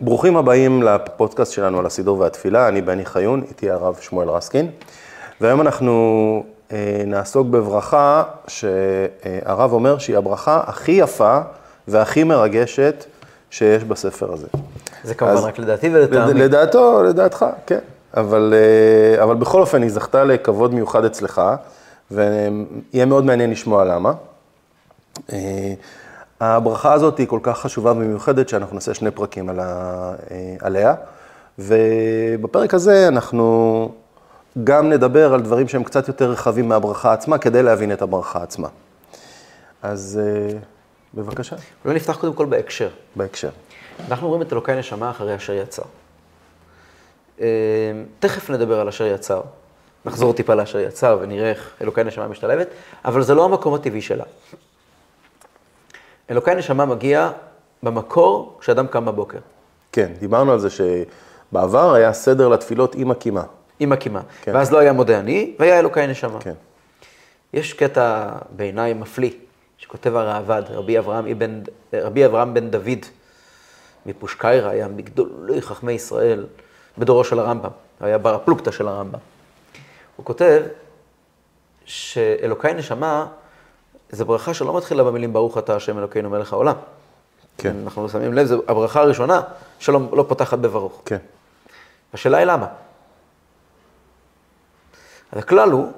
ברוכים הבאים לפודקאסט שלנו על הסידור והתפילה, אני בני חיון, איתי הרב שמואל רסקין, והיום אנחנו אה, נעסוק בברכה שהרב אומר שהיא הברכה הכי יפה והכי מרגשת שיש בספר הזה. זה כמובן אז, רק לדעתי ולטעמי. לדעתו, לדעתך, כן. אבל, אה, אבל בכל אופן, היא זכתה לכבוד מיוחד אצלך, ויהיה מאוד מעניין לשמוע למה. אה, הברכה הזאת היא כל כך חשובה ומיוחדת, שאנחנו נעשה שני פרקים על ה, אה, עליה, ובפרק הזה אנחנו גם נדבר על דברים שהם קצת יותר רחבים מהברכה עצמה, כדי להבין את הברכה עצמה. אז בבקשה. אולי נפתח קודם כל בהקשר. בהקשר. אנחנו רואים את אלוקי נשמה אחרי אשר יצר. אה, תכף נדבר על אשר יצר. נחזור טיפה לאשר יצר ונראה איך אלוקי נשמה משתלבת, אבל זה לא המקום הטבעי שלה. אלוקי נשמה מגיע במקור כשאדם קם בבוקר. כן, דיברנו על זה שבעבר היה סדר לתפילות עם הקימה. עם הקימה. כן. ואז לא היה מודה אני, והיה אלוקי נשמה. כן. יש קטע בעיניי מפליא, שכותב הראב"ד, רבי אברהם, אבן, רבי אברהם בן דוד, מפושקיירה, היה מגדולי חכמי ישראל. בדורו של הרמב"ם, היה בר הפלוגתא של הרמב"ם. הוא כותב שאלוקי נשמה זו ברכה שלא מתחילה במילים ברוך אתה השם אלוקינו מלך העולם. כן. אנחנו לא שמים לב, זו הברכה הראשונה שלא לא פותחת בברוך. כן. השאלה היא למה? אז הכלל הוא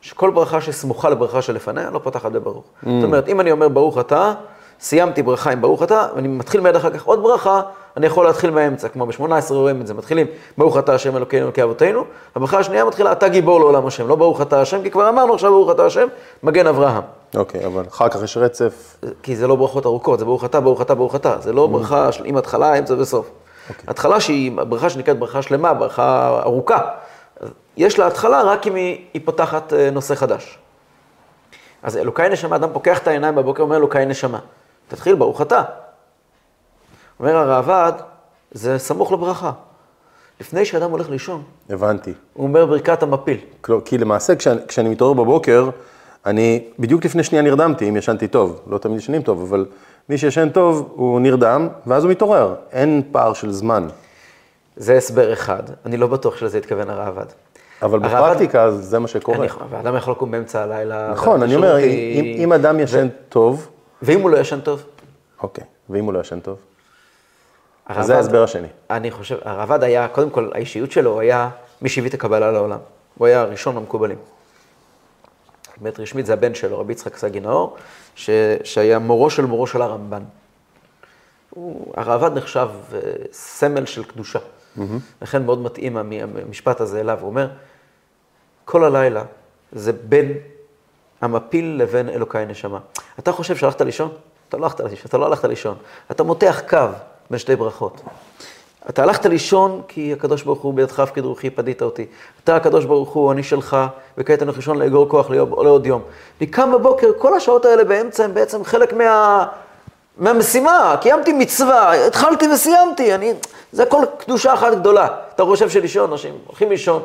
שכל ברכה שסמוכה לברכה שלפניה לא פותחת בברוך. Mm. זאת אומרת, אם אני אומר ברוך אתה, סיימתי ברכה עם ברוך אתה, ואני מתחיל מיד אחר כך עוד ברכה, אני יכול להתחיל מהאמצע, כמו ב-18 רואים את זה, מתחילים, ברוך אתה השם אלוקינו אלוקי אבותינו, הברכה השנייה מתחילה, אתה גיבור לעולם השם, לא ברוך אתה השם, כי כבר אמרנו עכשיו ברוך אתה השם, מגן אברהם. אוקיי, okay, אבל אחר כך יש רצף. כי זה לא ברכות ארוכות, זה ברוך אתה, ברוך אתה, ברוך אתה, זה לא mm. ברכה עם התחלה, אמצע וסוף. Okay. התחלה שהיא ברכה שנקראת ברכה שלמה, ברכה ארוכה, יש לה התחלה רק אם היא, היא פותחת אה, נושא חדש. אז אלוקי נשמה, אדם פוקח את העיניים בבוקר, אומר אלוקי נשמה. תתחיל ברוך אתה. אומר הראב"ד, זה סמוך לברכה. לפני שאדם הולך לישון. הבנתי. הוא אומר ברכת המפיל. כי למעשה כשאני, כשאני מתעורר בבוקר, אני בדיוק לפני שנייה נרדמתי, אם ישנתי טוב. לא תמיד ישנים טוב, אבל מי שישן טוב, הוא נרדם, ואז הוא מתעורר. אין פער של זמן. זה הסבר אחד. אני לא בטוח שלזה התכוון הראב"ד. אבל בפרקטיקה הרעבד... זה מה שקורה. אני, ואדם יכול לקום באמצע הלילה. נכון, אני אומר, אם, אם אדם ישן ו... טוב... ואם הוא לא ישן טוב? אוקיי, ואם הוא לא ישן טוב? אז זה ההסבר השני. אני חושב, הרעב"ד היה, קודם כל, האישיות שלו היה מי שהביא את הקבלה לעולם. הוא היה ראשון המקובלים. באמת רשמית זה הבן שלו, רבי יצחק סגי נאור, ש... שהיה מורו של מורו של הרמב"ן. הרעב"ד נחשב אה, סמל של קדושה. Mm-hmm. לכן מאוד מתאים המשפט הזה אליו. הוא אומר, כל הלילה זה בין המפיל לבין אלוקי נשמה. אתה חושב שהלכת לישון? אתה לא הלכת לישון, אתה לא הלכת לישון. אתה מותח קו בין שתי ברכות. אתה הלכת לישון כי הקדוש ברוך הוא בידך רוחי פדית אותי. אתה הקדוש ברוך הוא, אני שלך, וכעת אני הולך לאגור כוח לעוד יום. אני קם בבוקר, כל השעות האלה באמצע הם בעצם חלק מה... מהמשימה, קיימתי מצווה, התחלתי וסיימתי, אני... זה הכל קדושה אחת גדולה. אתה חושב שלישון, אנשים הולכים לישון,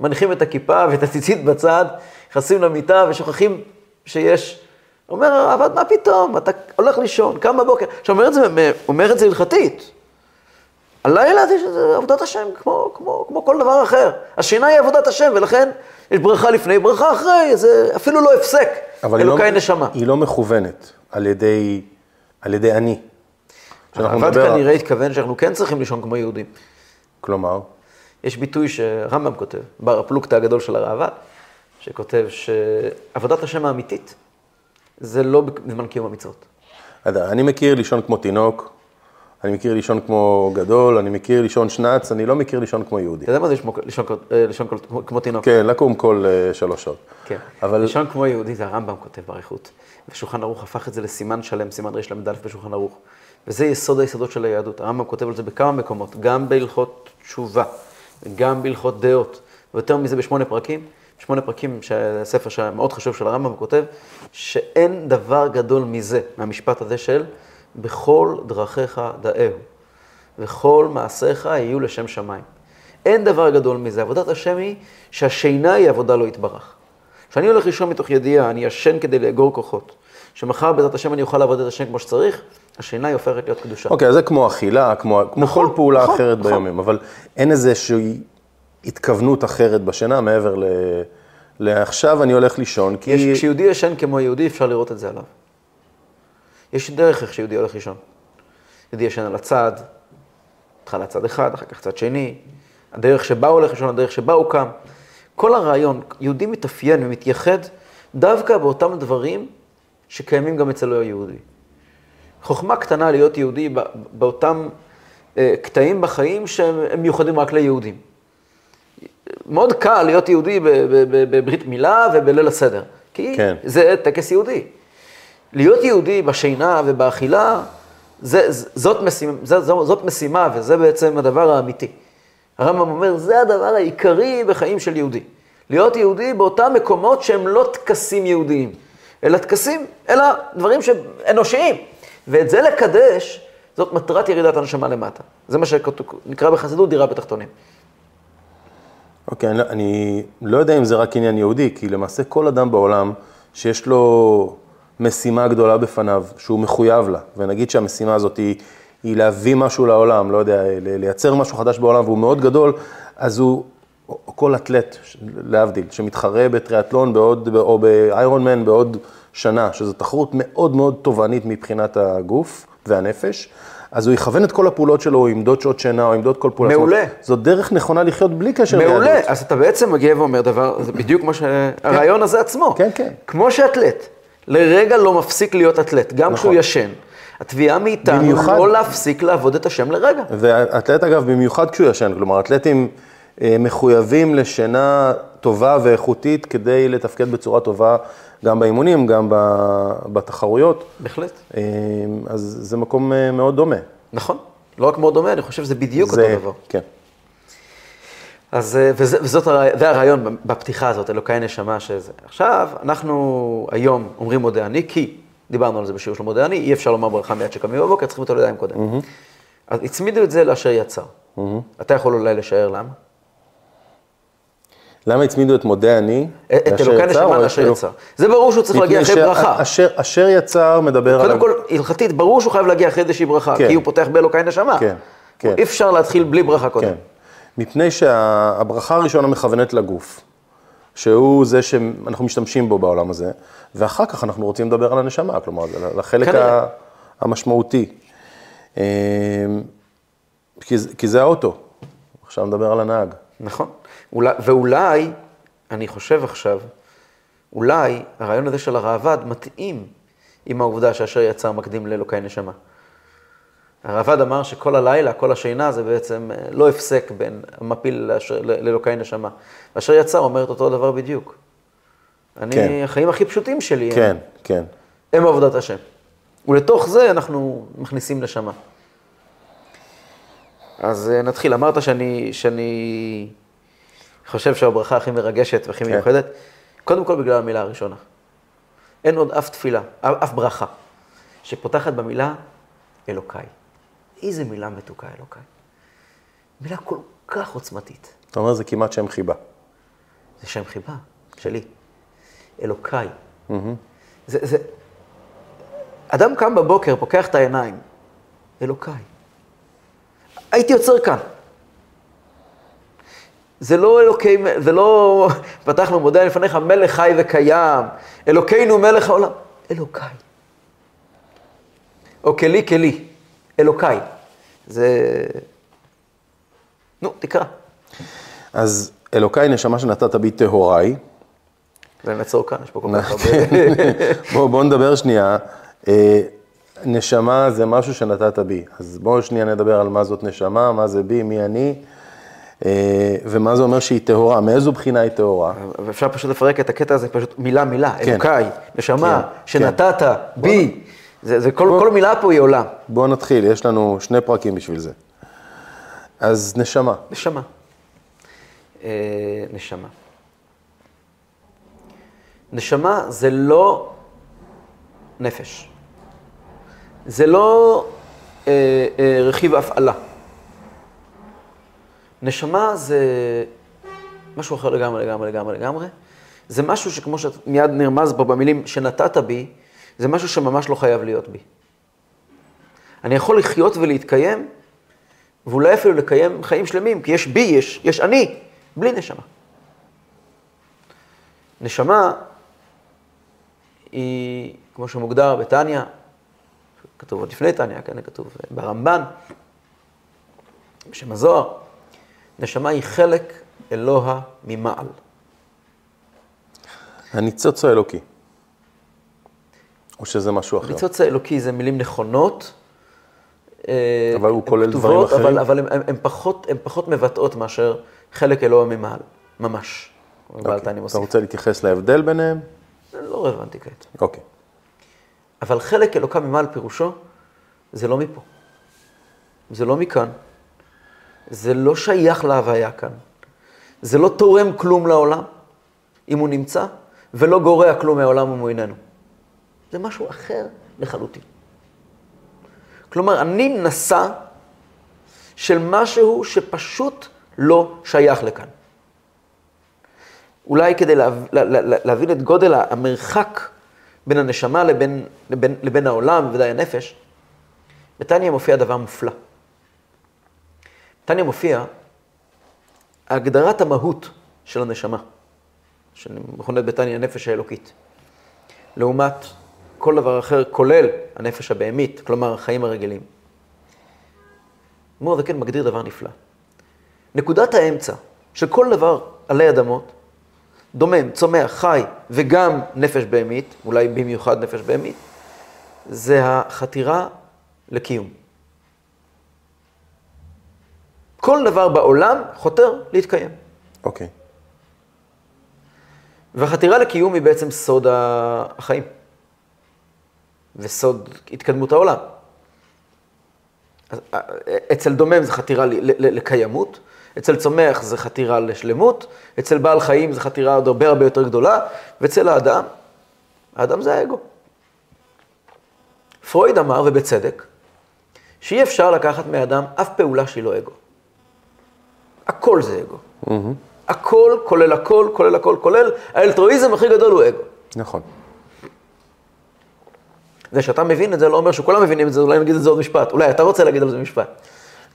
מניחים את הכיפה ואת הציצית בצד, נכנסים למיטה ושוכחים שיש אומר הרעב"ד, מה פתאום, אתה הולך לישון, קם בבוקר. עכשיו, אומר את זה, אומר את זה הלכתית. הלילה זה עבודת השם, כמו, כמו, כמו כל דבר אחר. השינה היא עבודת השם, ולכן יש ברכה לפני, ברכה אחרי, זה אפילו לא הפסק. אבל אלוקי היא לא, נשמה. היא לא מכוונת על ידי, על ידי אני. הרעב"ד כנראה התכוון שאנחנו כן צריכים לישון כמו יהודים. כלומר? יש ביטוי שרמב"ם כותב, בר הפלוגתא הגדול של הראב"ד, שכותב שעבודת השם האמיתית זה לא בזמן קיום המצוות. אני מכיר לישון כמו תינוק, אני מכיר לישון כמו גדול, אני מכיר לישון שנץ, אני לא מכיר לישון כמו יהודי. אתה יודע מה זה לישון, אה, לישון כמו תינוק? כן, לקום כל uh, שלוש שעות. כן, אבל... לישון כמו יהודי זה הרמב"ם כותב באריכות. ושולחן ערוך הפך את זה לסימן שלם, סימן רל"א בשולחן ערוך. וזה יסוד היסודות של היהדות. הרמב"ם כותב על זה בכמה מקומות, גם בהלכות תשובה, גם בהלכות דעות, ויותר מזה בשמונה פרקים. שמונה פרקים, ספר שמאוד חשוב של הרמב"ם, הוא כותב שאין דבר גדול מזה, מהמשפט הזה של בכל דרכיך דאהו, וכל מעשיך יהיו לשם שמיים. אין דבר גדול מזה. עבודת השם היא שהשינה היא עבודה לא יתברך. כשאני הולך לישון מתוך ידיעה, אני ישן כדי לאגור כוחות. שמחר בעזרת השם אני אוכל לעבוד את השם כמו שצריך, השינה היא הופכת להיות קדושה. אוקיי, אז זה כמו אכילה, כמו, כמו נכון, כל פעולה נכון, אחרת נכון. ביום-יום, אבל אין איזושהי התכוונות אחרת בשינה מעבר ל... לעכשיו אני הולך לישון, כי... יש, כשיהודי ישן כמו יהודי, אפשר לראות את זה עליו. יש דרך איך שיהודי הולך לישון. יהודי ישן על הצד, התחלה צד אחד, אחר כך צד שני, הדרך שבה הוא הולך לישון, הדרך שבה הוא קם. כל הרעיון, יהודי מתאפיין ומתייחד דווקא באותם דברים שקיימים גם אצל לא יהודי. חוכמה קטנה להיות יהודי באותם אה, קטעים בחיים שהם הם מיוחדים רק ליהודים. מאוד קל להיות יהודי בברית מילה ובליל הסדר, כי כן. זה טקס יהודי. להיות יהודי בשינה ובאכילה, זה, זאת, משימה, זה, זאת משימה וזה בעצם הדבר האמיתי. הרמב"ם אומר, זה הדבר העיקרי בחיים של יהודי. להיות יהודי באותם מקומות שהם לא טקסים יהודיים, אלא טקסים, אלא דברים אנושיים. ואת זה לקדש, זאת מטרת ירידת הנשמה למטה. זה מה שנקרא בחסידות דירה בתחתונים. אוקיי, אני, לא- אני לא יודע אם זה רק עניין יהודי, כי למעשה כל אדם בעולם שיש לו משימה גדולה בפניו, שהוא מחויב לה, ונגיד שהמשימה הזאת היא, היא להביא משהו לעולם, לא יודע, לייצר משהו חדש בעולם, והוא מאוד גדול, אז הוא, כל אתלט, להבדיל, שמתחרה בטריאטלון בעוד, או באיירון מן בעוד שנה, שזו תחרות מאוד מאוד תובענית מבחינת הגוף והנפש, אז הוא יכוון את כל הפעולות שלו, הוא ימדוד שעות שינה, או ימדוד כל פעולה. מעולה. זאת זו דרך נכונה לחיות בלי קשר מעולה, ליהדות. אז אתה בעצם מגיע ואומר דבר, זה בדיוק כמו שהרעיון הזה עצמו. כן, כן. כמו שאתלט, לרגע לא מפסיק להיות אתלט, גם כשהוא ישן. התביעה מאיתנו במיוחד- לא להפסיק לעבוד את השם לרגע. ואתלט אגב, במיוחד כשהוא ישן, כלומר אתלטים אה, מחויבים לשינה טובה ואיכותית כדי לתפקד בצורה טובה גם באימונים, גם בתחרויות, בהחלט. אה, אז זה מקום אה, מאוד דומה. נכון. לא רק מאוד דומה, אני חושב שזה בדיוק זה- אותו דבר. כן. אז, אה, וזה, וזאת, זה הרעיון בפתיחה הזאת, אלוקי נשמה שזה. עכשיו, אנחנו היום אומרים מודה אני, כי דיברנו על זה בשיעור של מודה אני, אי אפשר לומר ברכה מיד שקמים בבוקר, צריכים אותו לידיים קודם. אז הצמידו את זה לאשר יצר. אתה יכול אולי לשער למה? למה הצמידו את מודה אני? את אלוקי נשמה לאשר אלוק- יצר. זה ברור שהוא צריך להגיע אחרי ברכה. שאשר- אשר יצר מדבר על... קודם כל, הלכתית, ברור שהוא חייב להגיע אחרי איזושהי ברכה, כן. כי הוא פותח באלוקי נשמה. כן, כן. אי אפשר להתחיל בלי ברכה קודם. מפני שהברכה הראשונה מכוונת לגוף, שהוא זה שאנחנו משתמשים בו בעולם הזה, ואחר כך אנחנו רוצים לדבר על הנשמה, כלומר, לחלק. ה- המשמעותי. אמ, כי, זה- כי זה האוטו, עכשיו נדבר על הנהג. נכון. אולי, ואולי, אני חושב עכשיו, אולי הרעיון הזה של הראב"ד מתאים עם העובדה שאשר יצר מקדים לאלוקי נשמה. הראב"ד אמר שכל הלילה, כל השינה זה בעצם אה, לא הפסק בין המפיל לאלוקי נשמה. ואשר יצר אומרת אותו דבר בדיוק. אני, כן. החיים הכי פשוטים שלי הם, כן, כן. הם עבודת השם. ולתוך זה אנחנו מכניסים נשמה. אז אה, נתחיל. אמרת שאני, שאני חושב שהברכה הכי מרגשת והכי כן. מיוחדת, קודם כל בגלל המילה הראשונה. אין עוד אף תפילה, אף ברכה, שפותחת במילה אלוקיי. איזה מילה מתוקה אלוקיי. מילה כל כך עוצמתית. אתה אומר, זה כמעט שם חיבה. זה שם חיבה שלי. אלוקיי. זה, זה... אדם קם בבוקר, פוקח את העיניים. אלוקיי. הייתי עוצר כאן. זה לא אלוקי, זה לא, פתחנו מודה לפניך, מלך חי וקיים, אלוקינו מלך העולם, אלוקיי. או כלי כלי, אלוקיי. זה... נו, תקרא. אז אלוקיי נשמה שנתת בי טהוריי. זה נעצור כאן, יש פה כל כך הרבה... בואו בוא נדבר שנייה. אה, נשמה זה משהו שנתת בי. אז בואו שנייה נדבר על מה זאת נשמה, מה זה בי, מי אני, אה, ומה זה אומר שהיא טהורה, מאיזו בחינה היא טהורה. ואפשר פשוט לפרק את הקטע הזה פשוט מילה מילה, כן. אלוקיי, נשמה, כן, שנתת, בי. זה, זה כל, כל מילה פה היא עולם. בואו נתחיל, יש לנו שני פרקים בשביל זה. אז נשמה, נשמה. אה, נשמה. נשמה זה לא נפש. זה לא אה, אה, רכיב הפעלה. נשמה זה משהו אחר לגמרי, לגמרי, לגמרי, לגמרי. זה משהו שכמו שמיד נרמז פה במילים שנתת בי, זה משהו שממש לא חייב להיות בי. אני יכול לחיות ולהתקיים, ואולי אפילו לקיים חיים שלמים, כי יש בי, יש, יש אני, בלי נשמה. נשמה היא, כמו שמוגדר בתניא, כתוב עוד לפני תניא, כן, כתוב ברמב"ן, בשם הזוהר, נשמה היא חלק אלוה ממעל. הניצוץ האלוקי. או שזה משהו אחר? הניצוץ האלוקי זה מילים נכונות. אה, אבל הוא כולל דברים אחרים? אבל, אבל הן פחות, פחות מבטאות מאשר חלק אלוה ממעל, ממש. אוקיי. אתה רוצה להתייחס להבדל ביניהם? זה לא רלוונטי כעת. אוקיי. אבל חלק אלוקה ממעל פירושו, זה לא מפה. זה לא מכאן. זה לא שייך להוויה כאן. זה לא תורם כלום לעולם, אם הוא נמצא, ולא גורע כלום מהעולם אם הוא איננו. זה משהו אחר לחלוטין. כלומר, אני נשא של משהו שפשוט לא שייך לכאן. אולי כדי לה, לה, לה, להבין את גודל המרחק בין הנשמה לבין, לבין, לבין העולם, בוודאי הנפש, בתניא מופיע דבר מופלא. בתניא מופיע הגדרת המהות של הנשמה, שמכונת בתניא הנפש האלוקית, לעומת כל דבר אחר, כולל הנפש הבהמית, כלומר החיים הרגילים. מור וכן מגדיר דבר נפלא. נקודת האמצע של כל דבר עלי אדמות, דומם, צומח, חי וגם נפש בהמית, אולי במיוחד נפש בהמית, זה החתירה לקיום. כל דבר בעולם חותר להתקיים. אוקיי. Okay. והחתירה לקיום היא בעצם סוד החיים. וסוד התקדמות העולם. אה, אצל דומם זה חתירה לקיימות, אצל צומח זה חתירה לשלמות, אצל בעל חיים זה חתירה עוד הרבה הרבה יותר גדולה, ואצל האדם, האדם זה האגו. פרויד אמר, ובצדק, שאי אפשר לקחת מאדם אף פעולה שהיא לא אגו. הכל זה אגו. Mm-hmm. הכל, כולל הכל, כולל הכל, כולל האלטרואיזם הכי גדול הוא אגו. נכון. זה שאתה מבין את זה לא אומר שכולם מבינים את זה, אולי נגיד את זה עוד משפט. אולי אתה רוצה להגיד על זה משפט.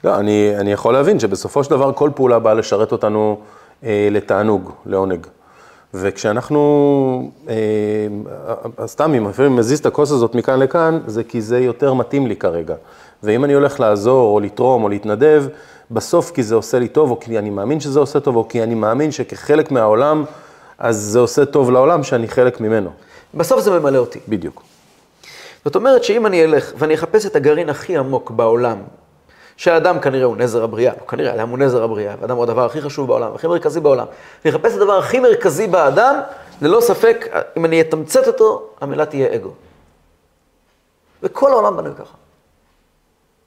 לא, אני, אני יכול להבין שבסופו של דבר כל פעולה באה לשרת אותנו אה, לתענוג, לעונג. וכשאנחנו, אה, סתם אם לפעמים מזיז את הכוס הזאת מכאן לכאן, זה כי זה יותר מתאים לי כרגע. ואם אני הולך לעזור, או לתרום, או להתנדב, בסוף כי זה עושה לי טוב, או כי אני מאמין שזה עושה טוב, או כי אני מאמין שכחלק מהעולם, אז זה עושה טוב לעולם שאני חלק ממנו. בסוף זה ממלא אותי. בדיוק. זאת אומרת שאם אני אלך ואני אחפש את הגרעין הכי עמוק בעולם, שהאדם כנראה הוא נזר הבריאה, לא כנראה, האדם הוא נזר הבריאה, והאדם הוא הדבר הכי חשוב בעולם, הכי מרכזי בעולם. אני אחפש את הדבר הכי מרכזי באדם, ללא ספק, אם אני אתמצת אותו, המילה תהיה אגו. וכל העולם בנוי ככה.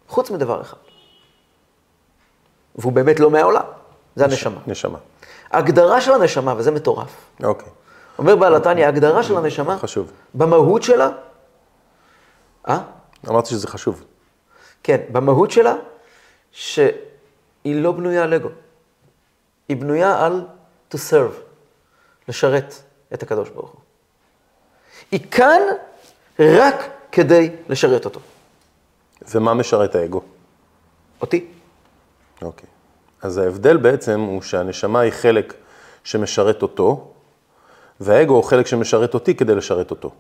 חוץ מדבר אחד. והוא באמת לא מהעולם, זה נש... הנשמה. נשמה. ההגדרה של הנשמה, וזה מטורף. אוקיי. אומר בעל התניא, ההגדרה של הנשמה, חשוב. במהות שלה, אה? אמרתי שזה חשוב. כן, במהות שלה, שהיא לא בנויה על אגו. היא בנויה על to serve, לשרת את הקדוש ברוך הוא. היא כאן רק כדי לשרת אותו. ומה משרת האגו? אותי. אוקיי. אז ההבדל בעצם הוא שהנשמה היא חלק שמשרת אותו, והאגו הוא חלק שמשרת אותי כדי לשרת אותו.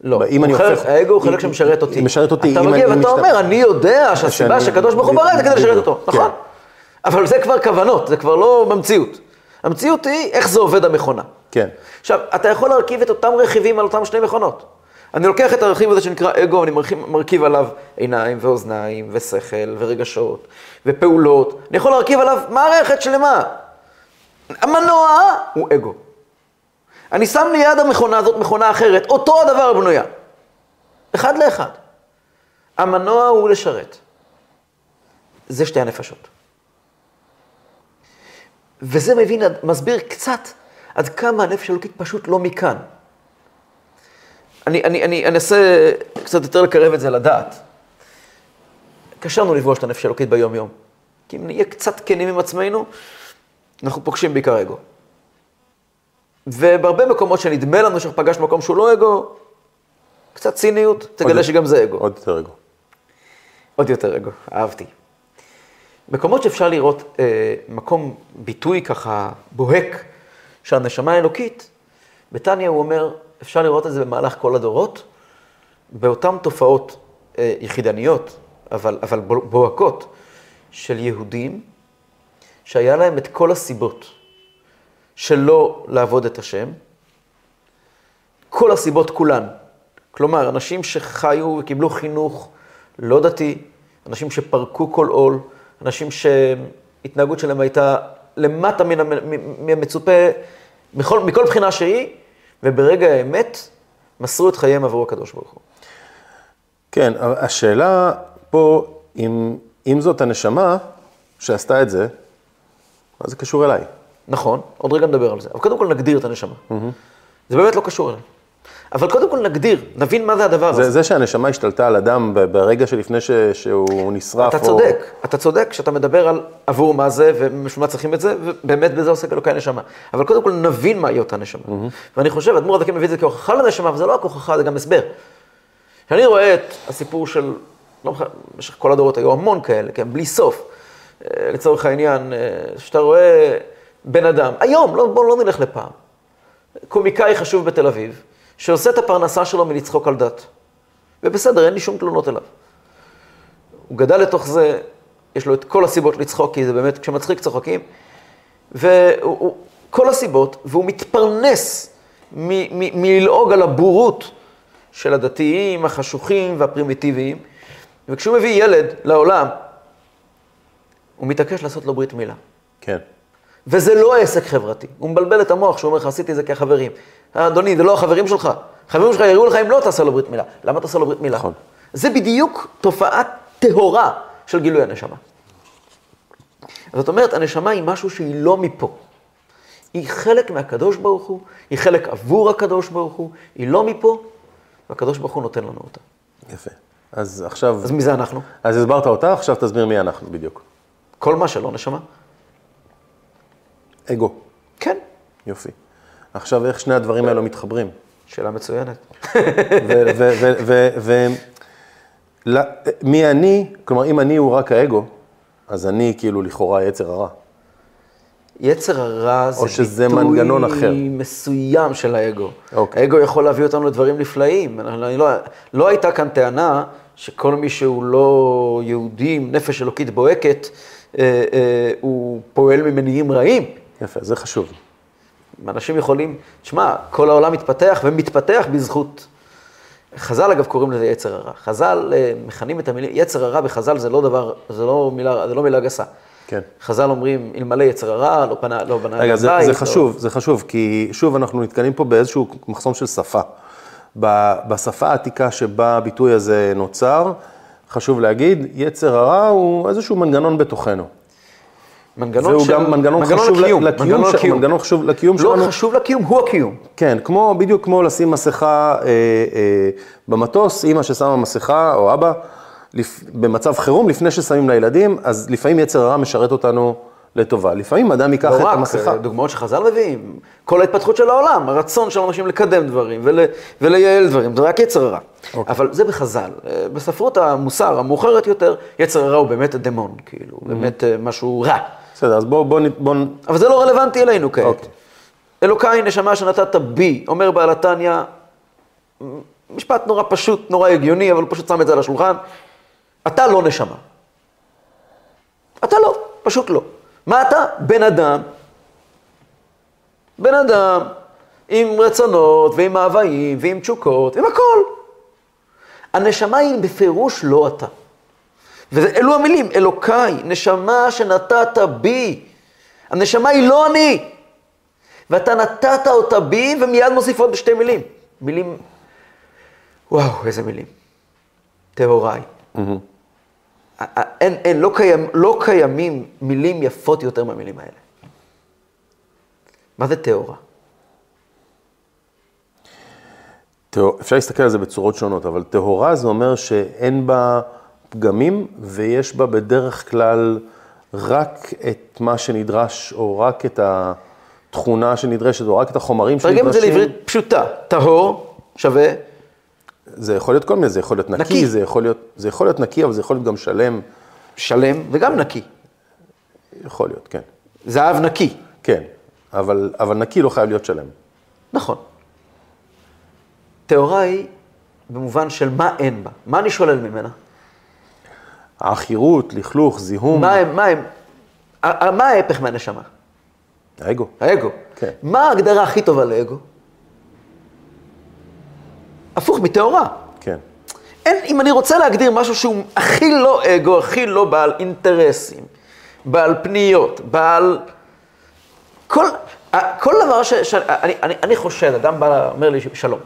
לא, אם אני הופך... האגו הוא חלק שמשרת אותי. משרת אותי. אתה מגיע ואתה אומר, אני יודע שהסיבה שהקדוש ברוך הוא ברא זה כדי לשרת אותו, כן. נכון? אבל זה כבר כוונות, זה כבר לא במציאות. המציאות היא איך זה עובד המכונה. כן. עכשיו, אתה יכול להרכיב את אותם רכיבים על אותם שני מכונות. אני לוקח את הרכיב הזה שנקרא אגו, ואני מרכיב, מרכיב עליו עיניים ואוזניים ושכל ורגשות ופעולות. אני יכול להרכיב עליו מערכת שלמה. המנוע הוא אגו. אני שם ליד המכונה הזאת מכונה אחרת, אותו הדבר בנויה. אחד לאחד. המנוע הוא לשרת. זה שתי הנפשות. וזה מבין, מסביר קצת עד כמה הנפש האלוקית פשוט לא מכאן. אני, אני, אני אנסה קצת יותר לקרב את זה לדעת. קשה לנו לפגוש את הנפש האלוקית ביום-יום. כי אם נהיה קצת כנים עם עצמנו, אנחנו פוגשים בעיקר אגו. ובהרבה מקומות שנדמה לנו שאנחנו פגשנו מקום שהוא לא אגו, קצת ציניות, תגלה שגם זה אגו. עוד יותר אגו. עוד יותר אגו, אהבתי. מקומות שאפשר לראות אה, מקום ביטוי ככה בוהק של הנשמה האלוקית, בתניא הוא אומר, אפשר לראות את זה במהלך כל הדורות, באותן תופעות אה, יחידניות, אבל, אבל בוהקות, של יהודים, שהיה להם את כל הסיבות שלא לעבוד את השם, כל הסיבות כולן. כלומר, אנשים שחיו וקיבלו חינוך לא דתי, אנשים שפרקו כל עול, אנשים שהתנהגות שלהם הייתה למטה מן המצופה, מכל, מכל בחינה שהיא, וברגע האמת מסרו את חייהם עבור הקדוש ברוך הוא. כן, השאלה פה, אם, אם זאת הנשמה שעשתה את זה, אז זה קשור אליי. נכון, עוד רגע נדבר על זה. אבל קודם כל נגדיר את הנשמה. Mm-hmm. זה באמת לא קשור אליי. אבל קודם כל נגדיר, נבין מה זה הדבר זה, הזה. זה שהנשמה השתלטה על אדם ברגע שלפני ש, שהוא נשרף. אתה צודק, או... אתה צודק כשאתה מדבר על עבור מה זה ומשום מה צריכים את זה, ובאמת בזה עוסק אלוקי הנשמה. אבל קודם כל נבין מהי אותה נשמה. Mm-hmm. ואני חושב, אדמו"ר הדקים מביא את זה כהוכחה לנשמה, וזה לא רק הוכחה, זה גם הסבר. כשאני רואה את הסיפור של, לא במשך כל הדורות היו המון כאלה, כן, בלי סוף. אה, לצורך העניין, אה, שאתה רואה בן אדם, היום, לא, בואו לא נלך לפעם, קומיקאי חשוב בתל אביב, שעושה את הפרנסה שלו מלצחוק על דת. ובסדר, אין לי שום תלונות אליו. הוא גדל לתוך זה, יש לו את כל הסיבות לצחוק, כי זה באמת, כשמצחיק צוחקים. וכל הסיבות, והוא מתפרנס מללעוג על הבורות של הדתיים, החשוכים והפרימיטיביים. וכשהוא מביא ילד לעולם, הוא מתעקש לעשות לו ברית מילה. כן. וזה לא עסק חברתי. הוא מבלבל את המוח, שהוא אומר לך, עשיתי את זה כחברים. אדוני, זה לא החברים שלך. חברים שלך יראו לך אם לא תעשה לו ברית מילה. למה תעשה לו ברית מילה? נכון. זה בדיוק תופעה טהורה של גילוי הנשמה. זאת אומרת, הנשמה היא משהו שהיא לא מפה. היא חלק מהקדוש ברוך הוא, היא חלק עבור הקדוש ברוך הוא, היא לא מפה, והקדוש ברוך הוא נותן לנו אותה. יפה. אז עכשיו... אז מי זה אנחנו? אז הסברת אותה, עכשיו תסביר מי אנחנו בדיוק. כל מה שלא נשמה. אגו. כן. יופי. עכשיו, איך שני הדברים האלו מתחברים? שאלה מצוינת. ומי אני, כלומר, אם אני הוא רק האגו, אז אני כאילו לכאורה יצר הרע. יצר הרע זה ביטוי מנגנון אחר. מסוים של האגו. אוקיי. האגו יכול להביא אותנו לדברים נפלאים. אני לא, לא הייתה כאן טענה שכל מי שהוא לא יהודי עם נפש אלוקית בוהקת, אה, אה, הוא פועל ממניעים רעים. יפה, זה חשוב. אנשים יכולים, תשמע, כל העולם מתפתח ומתפתח בזכות. חז"ל אגב קוראים לזה יצר הרע. חז"ל אה, מכנים את המילים, יצר הרע בחז"ל זה לא דבר, זה לא מילה, זה לא מילה גסה. כן. חז"ל אומרים, אלמלא יצר הרע, לא פנה, לא בנה רגע, זה. זה חשוב, לא... זה חשוב, כי שוב, אנחנו נתקלים פה באיזשהו מחסום של שפה. בשפה העתיקה שבה הביטוי הזה נוצר, חשוב להגיד, יצר הרע הוא איזשהו מנגנון בתוכנו. מנגנון של... והוא גם מנגנון, מנגנון חשוב לקיום, לקיום, מנגנון, ש... לקיום. מנגנון חשוב לקיום לא שלנו. לא חשוב לקיום, הוא הקיום. כן, כמו, בדיוק כמו לשים מסכה אה, אה, במטוס, אימא ששמה מסכה, או אבא, לפ... במצב חירום, לפני ששמים לילדים, אז לפעמים יצר הרע משרת אותנו לטובה. לפעמים אדם ייקח לא את רק, המסכה. רק, דוגמאות שחז"ל מביאים, כל ההתפתחות של העולם, הרצון של אנשים לקדם דברים ול... ולייעל דברים, זה רק יצר הרע. אוקיי. אבל זה בחז"ל. אה, בספרות המוסר המאוחרת יותר, יצר הרע הוא באמת הדמון, כאילו, mm-hmm. באמת אה, משהו רע. בסדר, אז בואו... בוא, בוא... אבל זה לא רלוונטי אלינו כעת. אוקיי. אלוקיי, נשמה שנתת בי, אומר בעל התניא, משפט נורא פשוט, נורא הגיוני, אבל הוא פשוט שם את זה על השולחן. אתה לא נשמה. אתה לא, פשוט לא. מה אתה? בן אדם. בן אדם עם רצונות ועם מאוויים ועם תשוקות, עם הכל. הנשמה היא בפירוש לא אתה. ואלו המילים, אלוקיי, נשמה שנתת בי. הנשמה היא לא אני. ואתה נתת אותה בי, ומיד מוסיף עוד בשתי מילים. מילים, וואו, איזה מילים. טהוריי. Mm-hmm. אין, אין, לא, קיים, לא קיימים מילים יפות יותר מהמילים האלה. מה זה טהורה? אפשר להסתכל על זה בצורות שונות, אבל טהורה זה אומר שאין בה פגמים ויש בה בדרך כלל רק את מה שנדרש, או רק את התכונה שנדרשת, או רק את החומרים שנדרשים. תרגם את זה לעברית פשוטה, טהור שווה זה יכול להיות כל מיני, זה יכול להיות נקי, נקי. זה יכול להיות, זה יכול להיות נקי, אבל זה יכול להיות גם שלם. שלם וגם נקי. יכול להיות, כן. זהב נקי. כן, אבל, אבל נקי לא חייב להיות שלם. נכון. טהורה היא במובן של מה אין בה. מה אני שולל ממנה? העכירות, לכלוך, זיהום, מה הם, מה הם, מה ההפך מהנשמה? האגו. האגו. כן. מה ההגדרה הכי טובה לאגו? הפוך מטהורה. כן. אין, אם אני רוצה להגדיר משהו שהוא הכי לא אגו, הכי לא בעל אינטרסים, בעל פניות, בעל... כל, כל דבר ש... ש אני, אני, אני חושד, אדם בא, אומר לי שלום.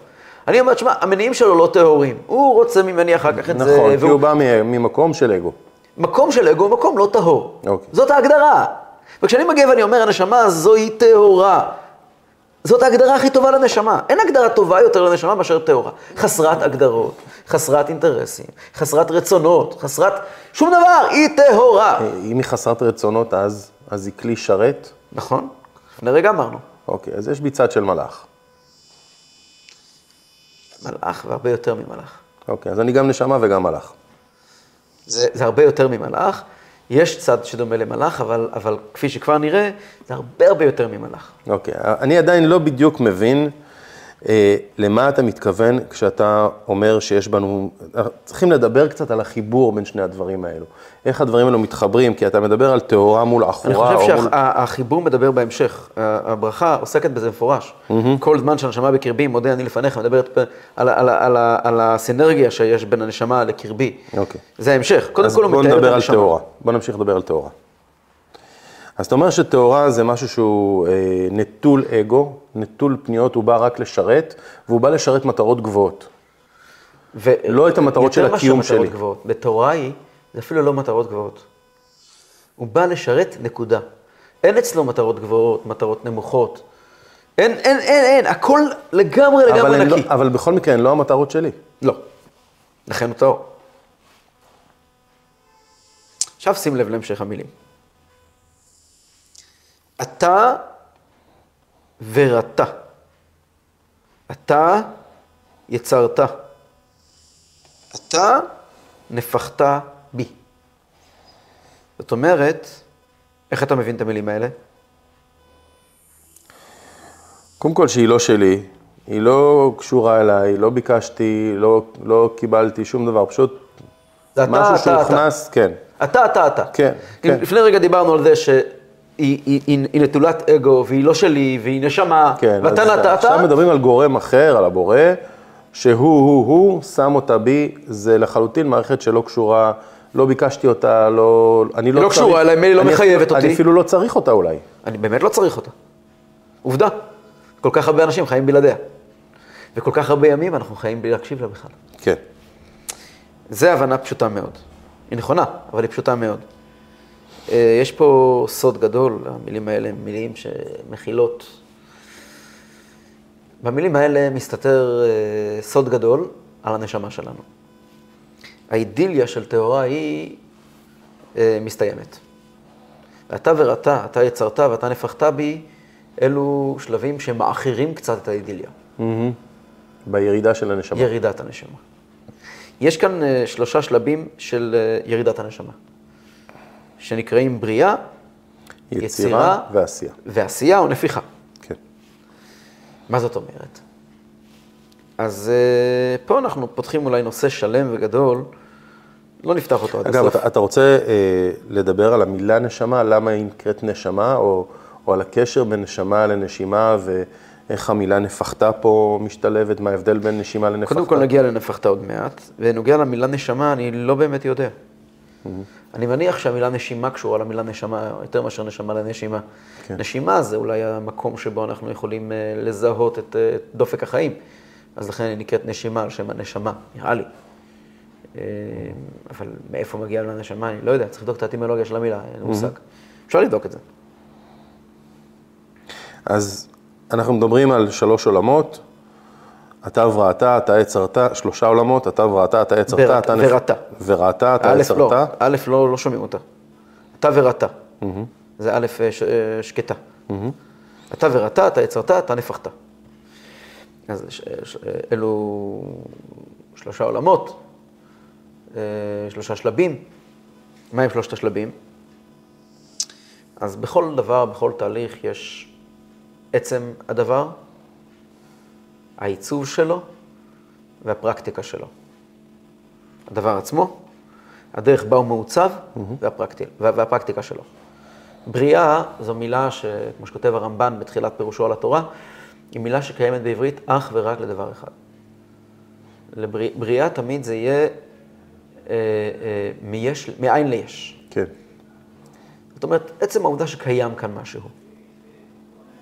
אני אומר, תשמע, המניעים שלו לא טהורים. הוא רוצה ממני אחר כך את זה. נכון, כי והוא- הוא בא ממקום של אגו. מקום של אגו הוא מקום לא טהור. אוקיי. זאת ההגדרה. וכשאני מגיע ואני אומר, הנשמה הזוהי טהורה, זאת ההגדרה הכי טובה לנשמה. אין הגדרה טובה יותר לנשמה מאשר טהורה. חסרת הגדרות, חסרת אינטרסים, חסרת רצונות, חסרת שום דבר, היא טהורה. אם היא חסרת רצונות, אז, אז היא כלי שרת. נכון? לפני רגע אמרנו. אוקיי, אז יש בי צד של מלאך. מלאך והרבה יותר ממלאך. אוקיי, אז אני גם נשמה וגם מלאך. זה, זה הרבה יותר ממלאך. יש צד שדומה למלאך, אבל, אבל כפי שכבר נראה, זה הרבה הרבה יותר ממלאך. אוקיי, אני עדיין לא בדיוק מבין למה אתה מתכוון כשאתה אומר שיש בנו, צריכים לדבר קצת על החיבור בין שני הדברים האלו. איך הדברים האלו מתחברים, כי אתה מדבר על טהורה מול אני עכורה, חושב או מול... שהחיבור מדבר בהמשך. הברכה עוסקת בזה מפורש. כל זמן שהנשמה בקרבי, מודה אני לפניך, מדברת על, על, על, על הסינרגיה שיש בין הנשמה לקרבי. אוקיי. זה ההמשך. קודם אז כל הוא מתאר את נדבר על הנשמה. טהורה. בואו נמשיך לדבר על טהורה. אז אתה אומר שטהורה זה משהו שהוא אה, נטול אגו, נטול פניות, הוא בא רק לשרת, והוא בא לשרת מטרות גבוהות. ו- לא את המטרות של יותר הקיום מאשר מטרות שלי. גבוהות. בתורה היא, זה אפילו לא מטרות גבוהות. הוא בא לשרת, נקודה. אין אצלו מטרות גבוהות, מטרות נמוכות. אין, אין, אין, אין, הכל לגמרי אבל, לגמרי לא, נקי. אבל בכל מקרה, הן לא המטרות שלי. לא. לכן הוא טהור. עכשיו שים לב להמשך המילים. אתה ורתה. אתה יצרת. אתה נפחת בי. זאת אומרת, איך אתה מבין את המילים האלה? קודם כל שהיא לא שלי, היא לא קשורה אליי, לא ביקשתי, לא, לא קיבלתי שום דבר, פשוט זה אתה, משהו אתה, אתה. שהוכנס, כן. אתה, אתה, אתה. כן, כן. לפני רגע דיברנו על זה שהיא היא, היא, היא נטולת אגו, והיא לא שלי, והיא נשמה, כן, ואתה נתת, עכשיו מדברים על גורם אחר, על הבורא, שהוא, הוא, הוא, שם אותה בי, זה לחלוטין מערכת שלא קשורה, לא ביקשתי אותה, לא... אני לא לא קשורה אליי, לא אני מחייבת אותי. אני אפילו לא צריך אותה אולי. אני באמת לא צריך אותה. עובדה. כל כך הרבה אנשים חיים בלעדיה. וכל כך הרבה ימים אנחנו חיים בלי להקשיב לה בכלל. כן. זו הבנה פשוטה מאוד. היא נכונה, אבל היא פשוטה מאוד. אה, יש פה סוד גדול, המילים האלה הן מילים שמכילות. במילים האלה מסתתר אה, סוד גדול על הנשמה שלנו. האידיליה של טהורה היא אה, מסתיימת. ואתה וראתה, אתה יצרת ואתה נפחת בי, אלו שלבים שמאחרים קצת את האידיליה. בירידה של הנשמה. ירידת הנשמה. יש כאן שלושה שלבים של ירידת הנשמה, שנקראים בריאה, יצירה יצירה. ועשייה. ועשייה או נפיחה. כן. מה זאת אומרת? אז אה, פה אנחנו פותחים אולי נושא שלם וגדול, לא נפתח אותו עד אגב, הסוף. אתה, אתה רוצה אה, לדבר על המילה נשמה, למה היא נקראת נשמה, או, או על הקשר בין נשמה לנשימה, ואיך המילה נפחתה פה משתלבת, מה ההבדל בין נשימה לנפחתה? קודם כל נגיע לנפחת עוד מעט, ונוגע למילה נשמה, אני לא באמת יודע. אני מניח שהמילה נשימה קשורה למילה נשמה יותר מאשר נשמה לנשימה. כן. נשימה זה אולי המקום שבו אנחנו יכולים אה, לזהות את אה, את דופק החיים. אז לכן היא נקראת נשימה על שם הנשמה, נראה לי. אה, אבל מאיפה מגיעה לה נשמה, אני לא יודע, צריך לבדוק את האטימולוגיה של המילה, אין לי מושג. אפשר לבדוק את זה. אז אנחנו מדברים על שלוש עולמות, אתה וראתה, אתה יצרת, שלושה עולמות, אתה וראתה, אתה וראתה, אתה נפ- וראתה. וראתה, אתה יצרת. לא, א', לא, לא שומעים אותה. אתה וראתה. זה א', אה, אה, שקטה. אתה וראתה, אתה יצרת, אתה נפחת. אז ש- אלו שלושה עולמות, אה, שלושה שלבים. מה הם שלושת השלבים? אז בכל דבר, בכל תהליך, יש עצם הדבר, העיצוב שלו והפרקטיקה שלו. הדבר עצמו, הדרך בה הוא מעוצב והפרקטי, וה- והפרקטיקה שלו. בריאה זו מילה שכמו שכותב הרמב"ן בתחילת פירושו על התורה, היא מילה שקיימת בעברית אך ורק לדבר אחד. לברי- בריאה תמיד זה יהיה אה, אה, מיש, מאין ליש. כן. זאת אומרת, עצם העובדה שקיים כאן משהו.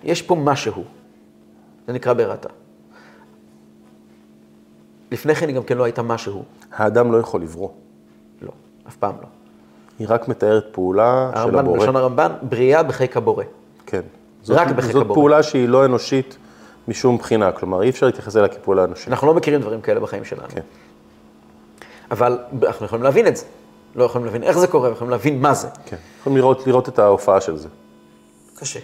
יש פה משהו. זה נקרא בראתה. לפני כן היא גם כן לא הייתה משהו. האדם לא יכול לברוא. לא, אף פעם לא. היא רק מתארת פעולה של הרמב"ן, הבורא. בלשון הרמב"ן, בריאה בחיק הבורא. כן. זאת, רק בחיק זאת הבורא. פעולה שהיא לא אנושית משום בחינה, כלומר אי אפשר להתייחס אליה כפעולה אנושית. אנחנו לא מכירים דברים כאלה בחיים שלנו. כן. אבל אנחנו יכולים להבין את זה. לא יכולים להבין איך זה קורה, יכולים להבין מה זה. כן. יכולים לראות, לראות את ההופעה של זה. קשה.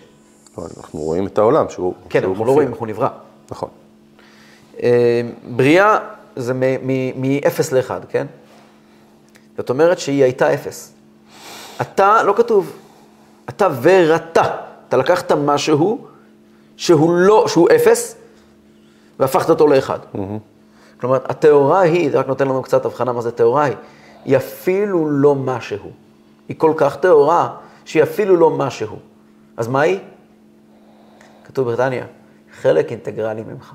לא, אנחנו רואים את העולם שהוא כן, שהוא אנחנו לא מופיע. רואים איך הוא נברא. נכון. אה, בריאה זה מ-0 ל-1, כן? זאת אומרת שהיא הייתה 0. אתה, לא כתוב, אתה ורתה. אתה לקחת משהו שהוא לא, שהוא 0, והפכת אותו ל-1. כלומר, הטהורה היא, זה רק נותן לנו קצת הבחנה מה זה טהורה היא, היא אפילו לא משהו. היא כל כך טהורה, שהיא אפילו לא משהו. אז מה היא? כתוב בריטניה, חלק אינטגרלי ממך.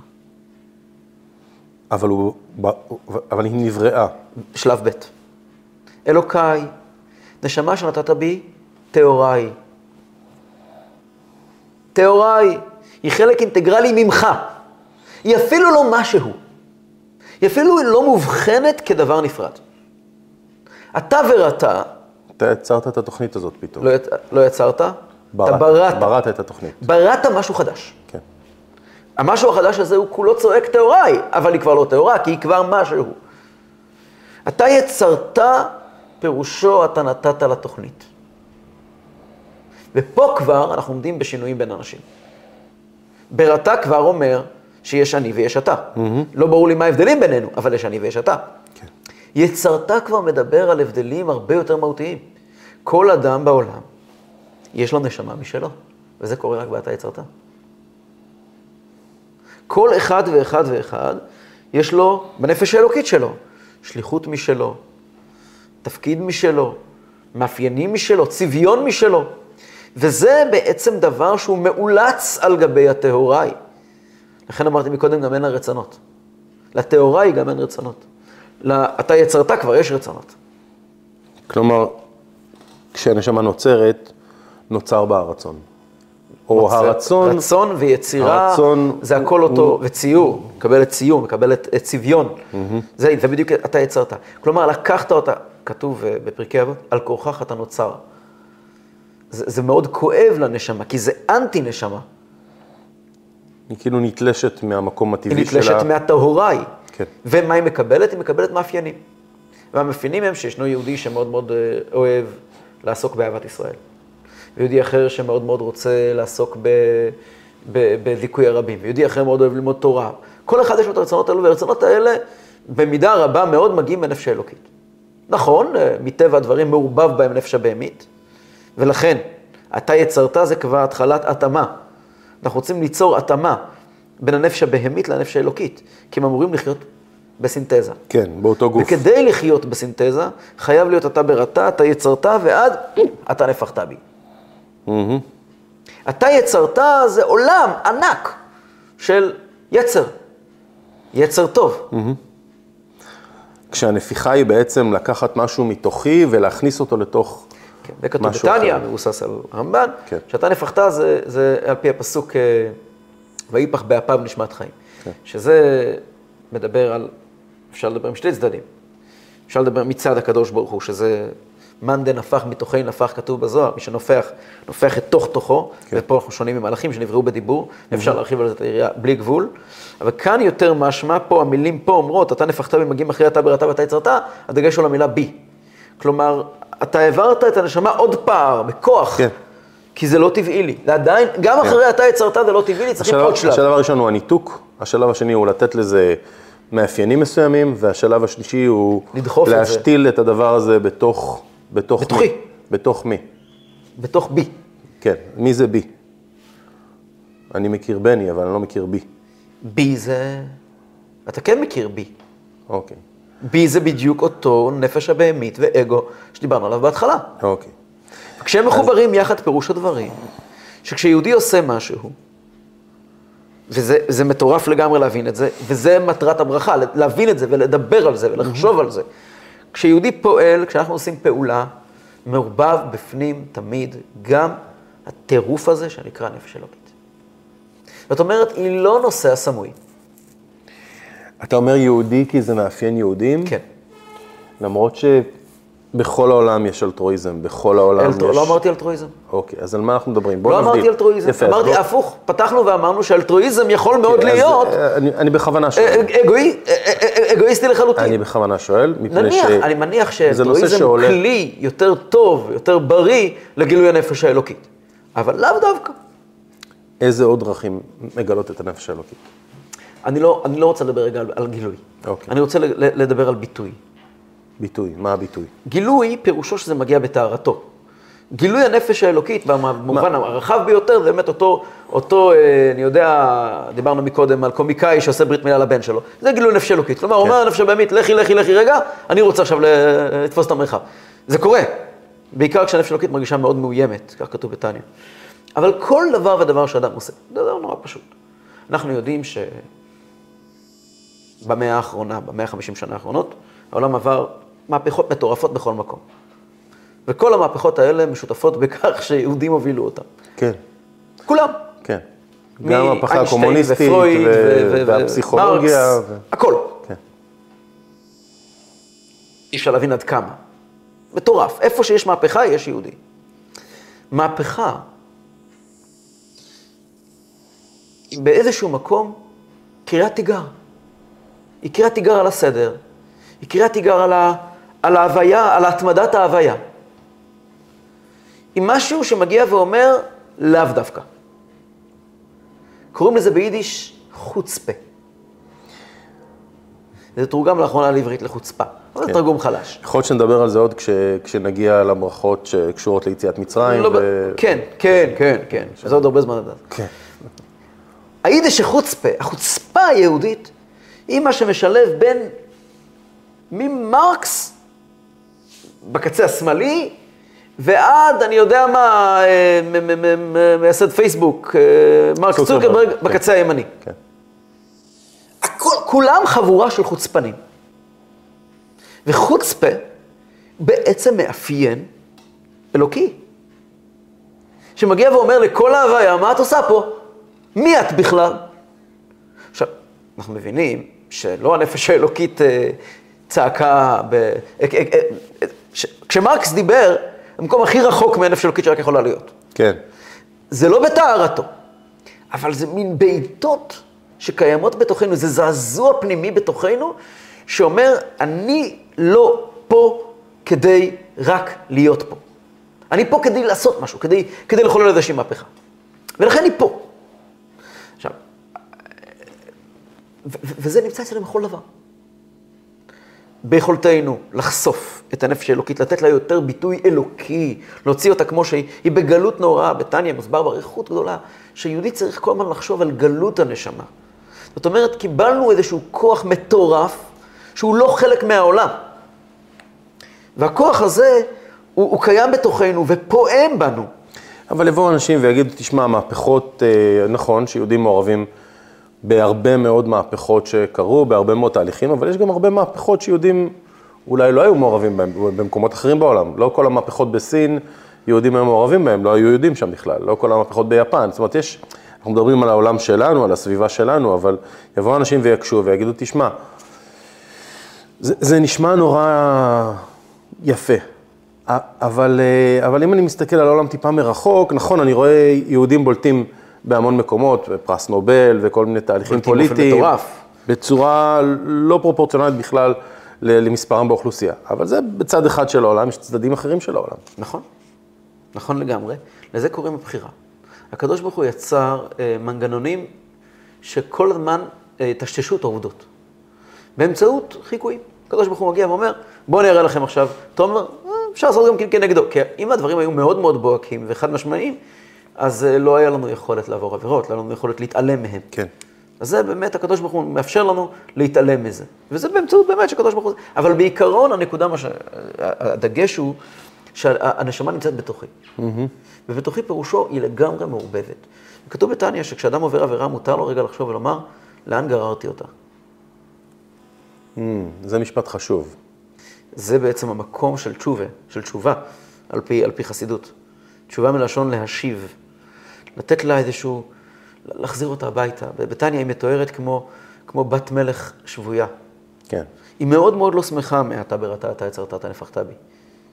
אבל, הוא, אבל היא נבראה. שלב ב'. אלוקיי, נשמה שנתת בי, טהורה היא. טהורה היא. חלק אינטגרלי ממך. היא אפילו לא משהו. היא אפילו לא מובחנת כדבר נפרד. אתה וראתה, אתה יצרת את התוכנית הזאת פתאום. לא, לא יצרת, בראת, אתה בראת. בראת את התוכנית. בראת משהו חדש. כן. המשהו החדש הזה הוא כולו צועק טהורה היא, אבל היא כבר לא טהורה, כי היא כבר משהו. אתה יצרת, פירושו אתה נתת לתוכנית. ופה כבר אנחנו עומדים בשינויים בין אנשים. בראתה כבר אומר שיש אני ויש אתה. לא ברור לי מה ההבדלים בינינו, אבל יש אני ויש אתה. כן. יצרת כבר מדבר על הבדלים הרבה יותר מהותיים. כל אדם בעולם, יש לו נשמה משלו, וזה קורה רק באתה יצרת. כל אחד ואחד ואחד, יש לו, בנפש האלוקית שלו, שליחות משלו, תפקיד משלו, מאפיינים משלו, צביון משלו. וזה בעצם דבר שהוא מאולץ על גבי הטהוראי. לכן אמרתי מקודם, גם אין לה רצונות. לטהוראי גם אין רצונות. לה- אתה יצרת, כבר יש רצונות. כלומר, כשהנשמה נוצרת, נוצר בה הרצון. או הרצון, רצון ויצירה, הרצון זה הכל אותו, וציור, מקבלת ציור, מקבלת צביון. זה, זה בדיוק אתה יצרת. כלומר, לקחת אותה, כתוב אה, בפרקי אבות, על כורחך אתה נוצר. זה, זה מאוד כואב לנשמה, כי זה אנטי נשמה. היא כאילו נתלשת מהמקום היא הטבעי שלה. נתלשת מהטהוראי. כן. ומה היא מקבלת? היא מקבלת מאפיינים. והמאפיינים הם שישנו יהודי שמאוד מאוד אה, אוהב לעסוק באהבת ישראל. ויהודי אחר שמאוד מאוד רוצה לעסוק ב, ב, בזיכוי הרבים. ויהודי אחר מאוד אוהב ללמוד תורה. כל אחד יש לו את הרצונות האלו, והרצונות האלה במידה רבה מאוד מגיעים מנפש האלוקית. נכון, אה, מטבע הדברים מעורבב בהם נפש הבהמית, ולכן, אתה יצרת זה כבר התחלת התאמה. אנחנו רוצים ליצור התאמה בין הנפש הבהמית לנפש האלוקית, כי הם אמורים לחיות בסינתזה. כן, באותו גוף. וכדי לחיות בסינתזה, חייב להיות אתה בראתה, אתה יצרת, ועד אתה נפחת בי. מהמם. אתה יצרת זה עולם ענק של יצר. יצר טוב. כשהנפיחה היא בעצם לקחת משהו מתוכי ולהכניס אותו לתוך... כן, זה כתוב בתניא. מבוסס על הרמב"ן, כן. שאתה נפחת זה, זה על פי הפסוק, אה, ויפח באפיו נשמת חיים. כן. שזה מדבר על, אפשר לדבר עם שתי צדדים. אפשר לדבר מצד הקדוש ברוך הוא, שזה מאן דנפח מתוכי נפח, כתוב בזוהר, מי שנופח, נופח את תוך תוכו, כן. ופה אנחנו שונים ממלאכים שנבראו בדיבור, אפשר להרחיב על זה את היריעה בלי גבול, אבל כאן יותר משמע, פה המילים פה אומרות, אתה נפחת במגיעים אחרי אתה בראתה ואתה יצרת, הדגש הוא למילה בי. כלומר, אתה העברת את הנשמה עוד פער, בכוח, כן. כי זה לא טבעי לי. זה עדיין, גם אחרי אתה יצרת זה לא טבעי לי, צריכים עוד שלב. השלב הראשון הוא הניתוק, השלב השני הוא לתת לזה מאפיינים מסוימים, והשלב השלישי הוא לדחוף את זה. להשתיל את הדבר הזה בתוך, בתוך בתוכי. מי. בתוך מי. בתוך בי. כן, מי זה בי? אני מכיר בני, אבל אני לא מכיר בי. בי זה... אתה כן מכיר בי. אוקיי, בי זה בדיוק אותו נפש הבהמית ואגו שדיברנו עליו בהתחלה. אוקיי. כשהם מחוברים יחד פירוש הדברים, שכשיהודי עושה משהו, וזה זה מטורף לגמרי להבין את זה, וזה מטרת הברכה, להבין את זה ולדבר על זה ולחשוב על זה. כשיהודי פועל, כשאנחנו עושים פעולה, מעורבב בפנים תמיד גם הטירוף הזה שנקרא נפש אלוקית. זאת אומרת, היא לא נושא הסמוי. אתה אומר יהודי כי זה מאפיין יהודים? כן. למרות שבכל העולם יש אלטרואיזם, בכל העולם אלטרו, יש... לא אמרתי אלטרואיזם. אוקיי, אז על מה אנחנו מדברים? בוא לא נבדיל. אמרתי אלטרואיזם. יפה, אז אמרתי בוא- הפוך, פתחנו ואמרנו שאלטרואיזם יכול מאוד אז, להיות אה, אני, אני בכוונה אה, שואל. אגואי- אה, אה, אגואיסטי לחלוטין. אני בכוונה שואל, מפני נניח, ש... אני מניח שאלטרואיזם הוא שעולה- כלי יותר טוב, יותר בריא, לגילוי הנפש האלוקית. אבל לאו דווקא. איזה עוד דרכים מגלות את הנפש האלוקית? אני לא, אני לא רוצה לדבר רגע על, על גילוי. אוקיי. אני רוצה לדבר על ביטוי. ביטוי, מה הביטוי? גילוי, פירושו שזה מגיע בטהרתו. גילוי הנפש האלוקית, במובן הרחב ביותר, זה באמת אותו, אותו, אה, אני יודע, דיברנו מקודם על קומיקאי שעושה ברית מילה לבן שלו. זה גילוי נפש אלוקית. כלומר, הוא כן. אומר לנפש הבהמית, לכי, לכי, לכי רגע, אני רוצה עכשיו לתפוס את המרחב. זה קורה. בעיקר כשהנפש האלוקית מרגישה מאוד מאוימת, כך כתוב בתניא. אבל כל דבר ודבר שאדם עושה, זה דבר נורא פשוט. אנחנו יודעים שבמאה האחרונה, במאה ה-50 שנה האחרונות, העולם עבר מהפכות מטורפות בכל מקום. וכל המהפכות האלה משותפות בכך שיהודים הובילו אותם. כן, כולם. כן. גם המהפכה הקומוניסטית, ופרויד ו- והפסיכולוגיה. ו- הכל. כן. אי אפשר להבין עד כמה. מטורף. איפה שיש מהפכה, יש יהודי. מהפכה, באיזשהו מקום קריאת תיגר. היא קריאת תיגר על הסדר, היא קריאת תיגר על, ה, על ההוויה, על התמדת ההוויה. היא משהו שמגיע ואומר, לאו דווקא. קוראים לזה ביידיש חוצפה. זה תורגם לאחרונה לעברית לחוצפה, אבל זה כן. תרגום חלש. יכול להיות שנדבר על זה עוד כש, כשנגיע לברכות שקשורות ליציאת מצרים. לא ב- ו... כן, כן, כן, כן, זה עוד הרבה זמן לדעת. כן. היידיש החוצפה, החוצפה היהודית, היא מה שמשלב בין ממרקס בקצה השמאלי, ועד, אני יודע מה, אה, מייסד פייסבוק, אה, מרק צוקרברג, צוקרברג, כן. בקצה הימני. כן. הכל, כולם חבורה של חוצפנים. וחוצפה בעצם מאפיין אלוקי. שמגיע ואומר לכל ההוויה, מה את עושה פה? מי את בכלל? עכשיו, אנחנו מבינים שלא הנפש האלוקית אה, צעקה ב... ש- כשמרקס דיבר, המקום הכי רחוק מהנפש האלוקית שרק יכולה להיות. כן. זה לא בטהרתו, אבל זה מין בעיטות שקיימות בתוכנו, זה זעזוע פנימי בתוכנו, שאומר, אני לא פה כדי רק להיות פה. אני פה כדי לעשות משהו, כדי, כדי לחולל איזושהי מהפכה. ולכן אני פה. עכשיו, ו- ו- וזה נמצא אצלנו בכל דבר. ביכולתנו לחשוף את הנפש האלוקית, לתת לה יותר ביטוי אלוקי, להוציא אותה כמו שהיא, היא בגלות נוראה, בתניא מוסבר באריכות גדולה, שיהודי צריך כל הזמן לחשוב על גלות הנשמה. זאת אומרת, קיבלנו איזשהו כוח מטורף, שהוא לא חלק מהעולם. והכוח הזה, הוא, הוא קיים בתוכנו ופועם בנו. אבל יבואו אנשים ויגידו, תשמע, מהפכות, אה, נכון, שיהודים מעורבים בהרבה מאוד מהפכות שקרו, בהרבה מאוד תהליכים, אבל יש גם הרבה מהפכות שיהודים אולי לא היו מעורבים בהם במקומות אחרים בעולם. לא כל המהפכות בסין, יהודים היו מעורבים בהם, לא היו יהודים שם בכלל. לא כל המהפכות ביפן. זאת אומרת, יש, אנחנו מדברים על העולם שלנו, על הסביבה שלנו, אבל יבואו אנשים ויקשו ויגידו, תשמע, זה, זה נשמע נורא יפה, אבל, אה, אבל אם אני מסתכל על העולם טיפה מרחוק, נכון, אני רואה יהודים בולטים בהמון מקומות, פרס נובל וכל מיני תהליכים באופן פוליטיים. מטורף. בצורה לא פרופורציונלית בכלל למספרם באוכלוסייה. אבל זה בצד אחד של העולם, יש צדדים אחרים של העולם. נכון, נכון לגמרי. לזה קוראים הבחירה. הקדוש ברוך הוא יצר אה, מנגנונים שכל הזמן אה, טשטשו את העובדות. באמצעות חיקויים. הקדוש ברוך הוא מגיע ואומר, בואו אני אראה לכם עכשיו. תומר, אה, אפשר לעשות גם כן כנגדו. כי אם הדברים היו מאוד מאוד בוהקים וחד משמעיים, אז אה, לא היה לנו יכולת לעבור עבירות, לא היה לנו יכולת להתעלם מהם. כן. אז זה באמת, הקדוש ברוך הוא מאפשר לנו להתעלם מזה. וזה באמצעות באמת שהקדוש ברוך הוא... אבל בעיקרון הנקודה, מה ש... הדגש הוא שהנשמה נמצאת בתוכי. ובתוכי פירושו היא לגמרי מעורבבת. כתוב בתניא שכשאדם עובר עבירה, מותר לו רגע לחשוב ולומר, לאן גררתי אותה? Mm, זה משפט חשוב. זה בעצם המקום של תשובה, של תשובה, על פי, על פי חסידות. תשובה מלשון להשיב, לתת לה איזשהו, להחזיר אותה הביתה. בתניא היא מתוארת כמו, כמו בת מלך שבויה. כן. היא מאוד מאוד לא שמחה מעתה בראתה, אתה יצרת, אתה נפחת בי.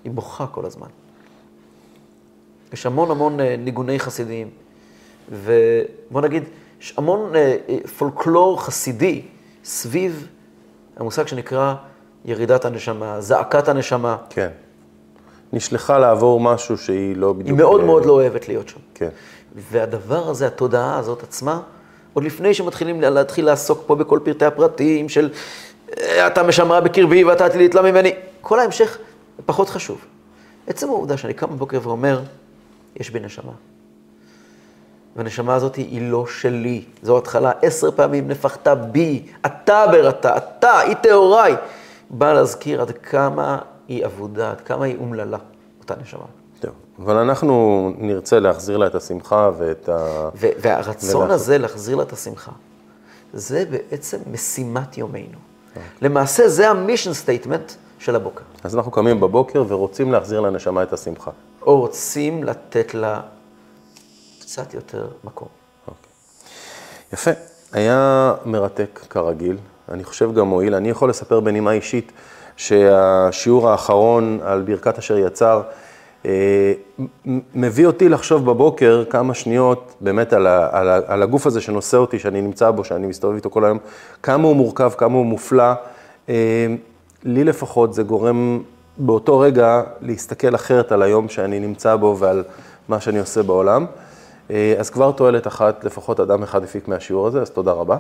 היא בוכה כל הזמן. יש המון המון אה, ניגוני חסידיים, ובוא נגיד, יש המון אה, אה, פולקלור חסידי סביב המושג שנקרא ירידת הנשמה, זעקת הנשמה. כן. נשלחה לעבור משהו שהיא לא בדיוק... היא מאוד מאוד לא אוהבת להיות שם. כן. והדבר הזה, התודעה הזאת עצמה, עוד לפני שמתחילים להתחיל לעסוק פה בכל פרטי הפרטים של אתה משמרה בקרבי ואתה תלית לה ממני, כל ההמשך פחות חשוב. עצם העובדה שאני קם בבוקר ואומר, יש בי נשמה. והנשמה הזאת היא לא שלי. זו התחלה, עשר פעמים נפחת בי, אתה בראתה, אתה, היא טהוריי. בא להזכיר עד כמה היא אבודה, עד כמה היא אומללה, אותה נשמה. אבל אנחנו נרצה להחזיר לה את השמחה ואת ה... והרצון ולעשות. הזה להחזיר לה את השמחה, זה בעצם משימת יומנו. למעשה זה ה mission statement של הבוקר. אז אנחנו קמים בבוקר ורוצים להחזיר לנשמה את השמחה. או רוצים לתת לה קצת יותר מקום. אוקיי. יפה. היה מרתק כרגיל, אני חושב גם מועיל. אני יכול לספר בנימה אישית שהשיעור האחרון על ברכת אשר יצר, מביא אותי לחשוב בבוקר כמה שניות באמת על, ה, על, על הגוף הזה שנושא אותי, שאני נמצא בו, שאני מסתובב איתו כל היום, כמה הוא מורכב, כמה הוא מופלא. אה, לי לפחות זה גורם באותו רגע להסתכל אחרת על היום שאני נמצא בו ועל מה שאני עושה בעולם. אה, אז כבר תועלת אחת, לפחות אדם אחד הפיק מהשיעור הזה, אז תודה רבה.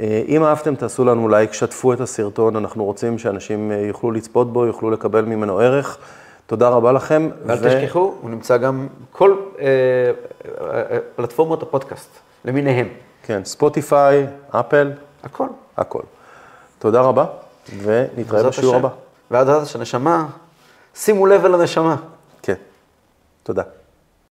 אה, אם אהבתם, תעשו לנו לייק, שתפו את הסרטון, אנחנו רוצים שאנשים אה, יוכלו לצפות בו, יוכלו לקבל ממנו ערך. תודה רבה לכם. ואל תשכחו, הוא נמצא גם כל אה, אה, אה, פלטפורמות הפודקאסט, למיניהם. כן, ספוטיפיי, אפל, הכל. הכל. תודה רבה, ונתראה בשיעור. הבא. ועד אז, שהנשמה, שימו לב אל הנשמה. כן, תודה.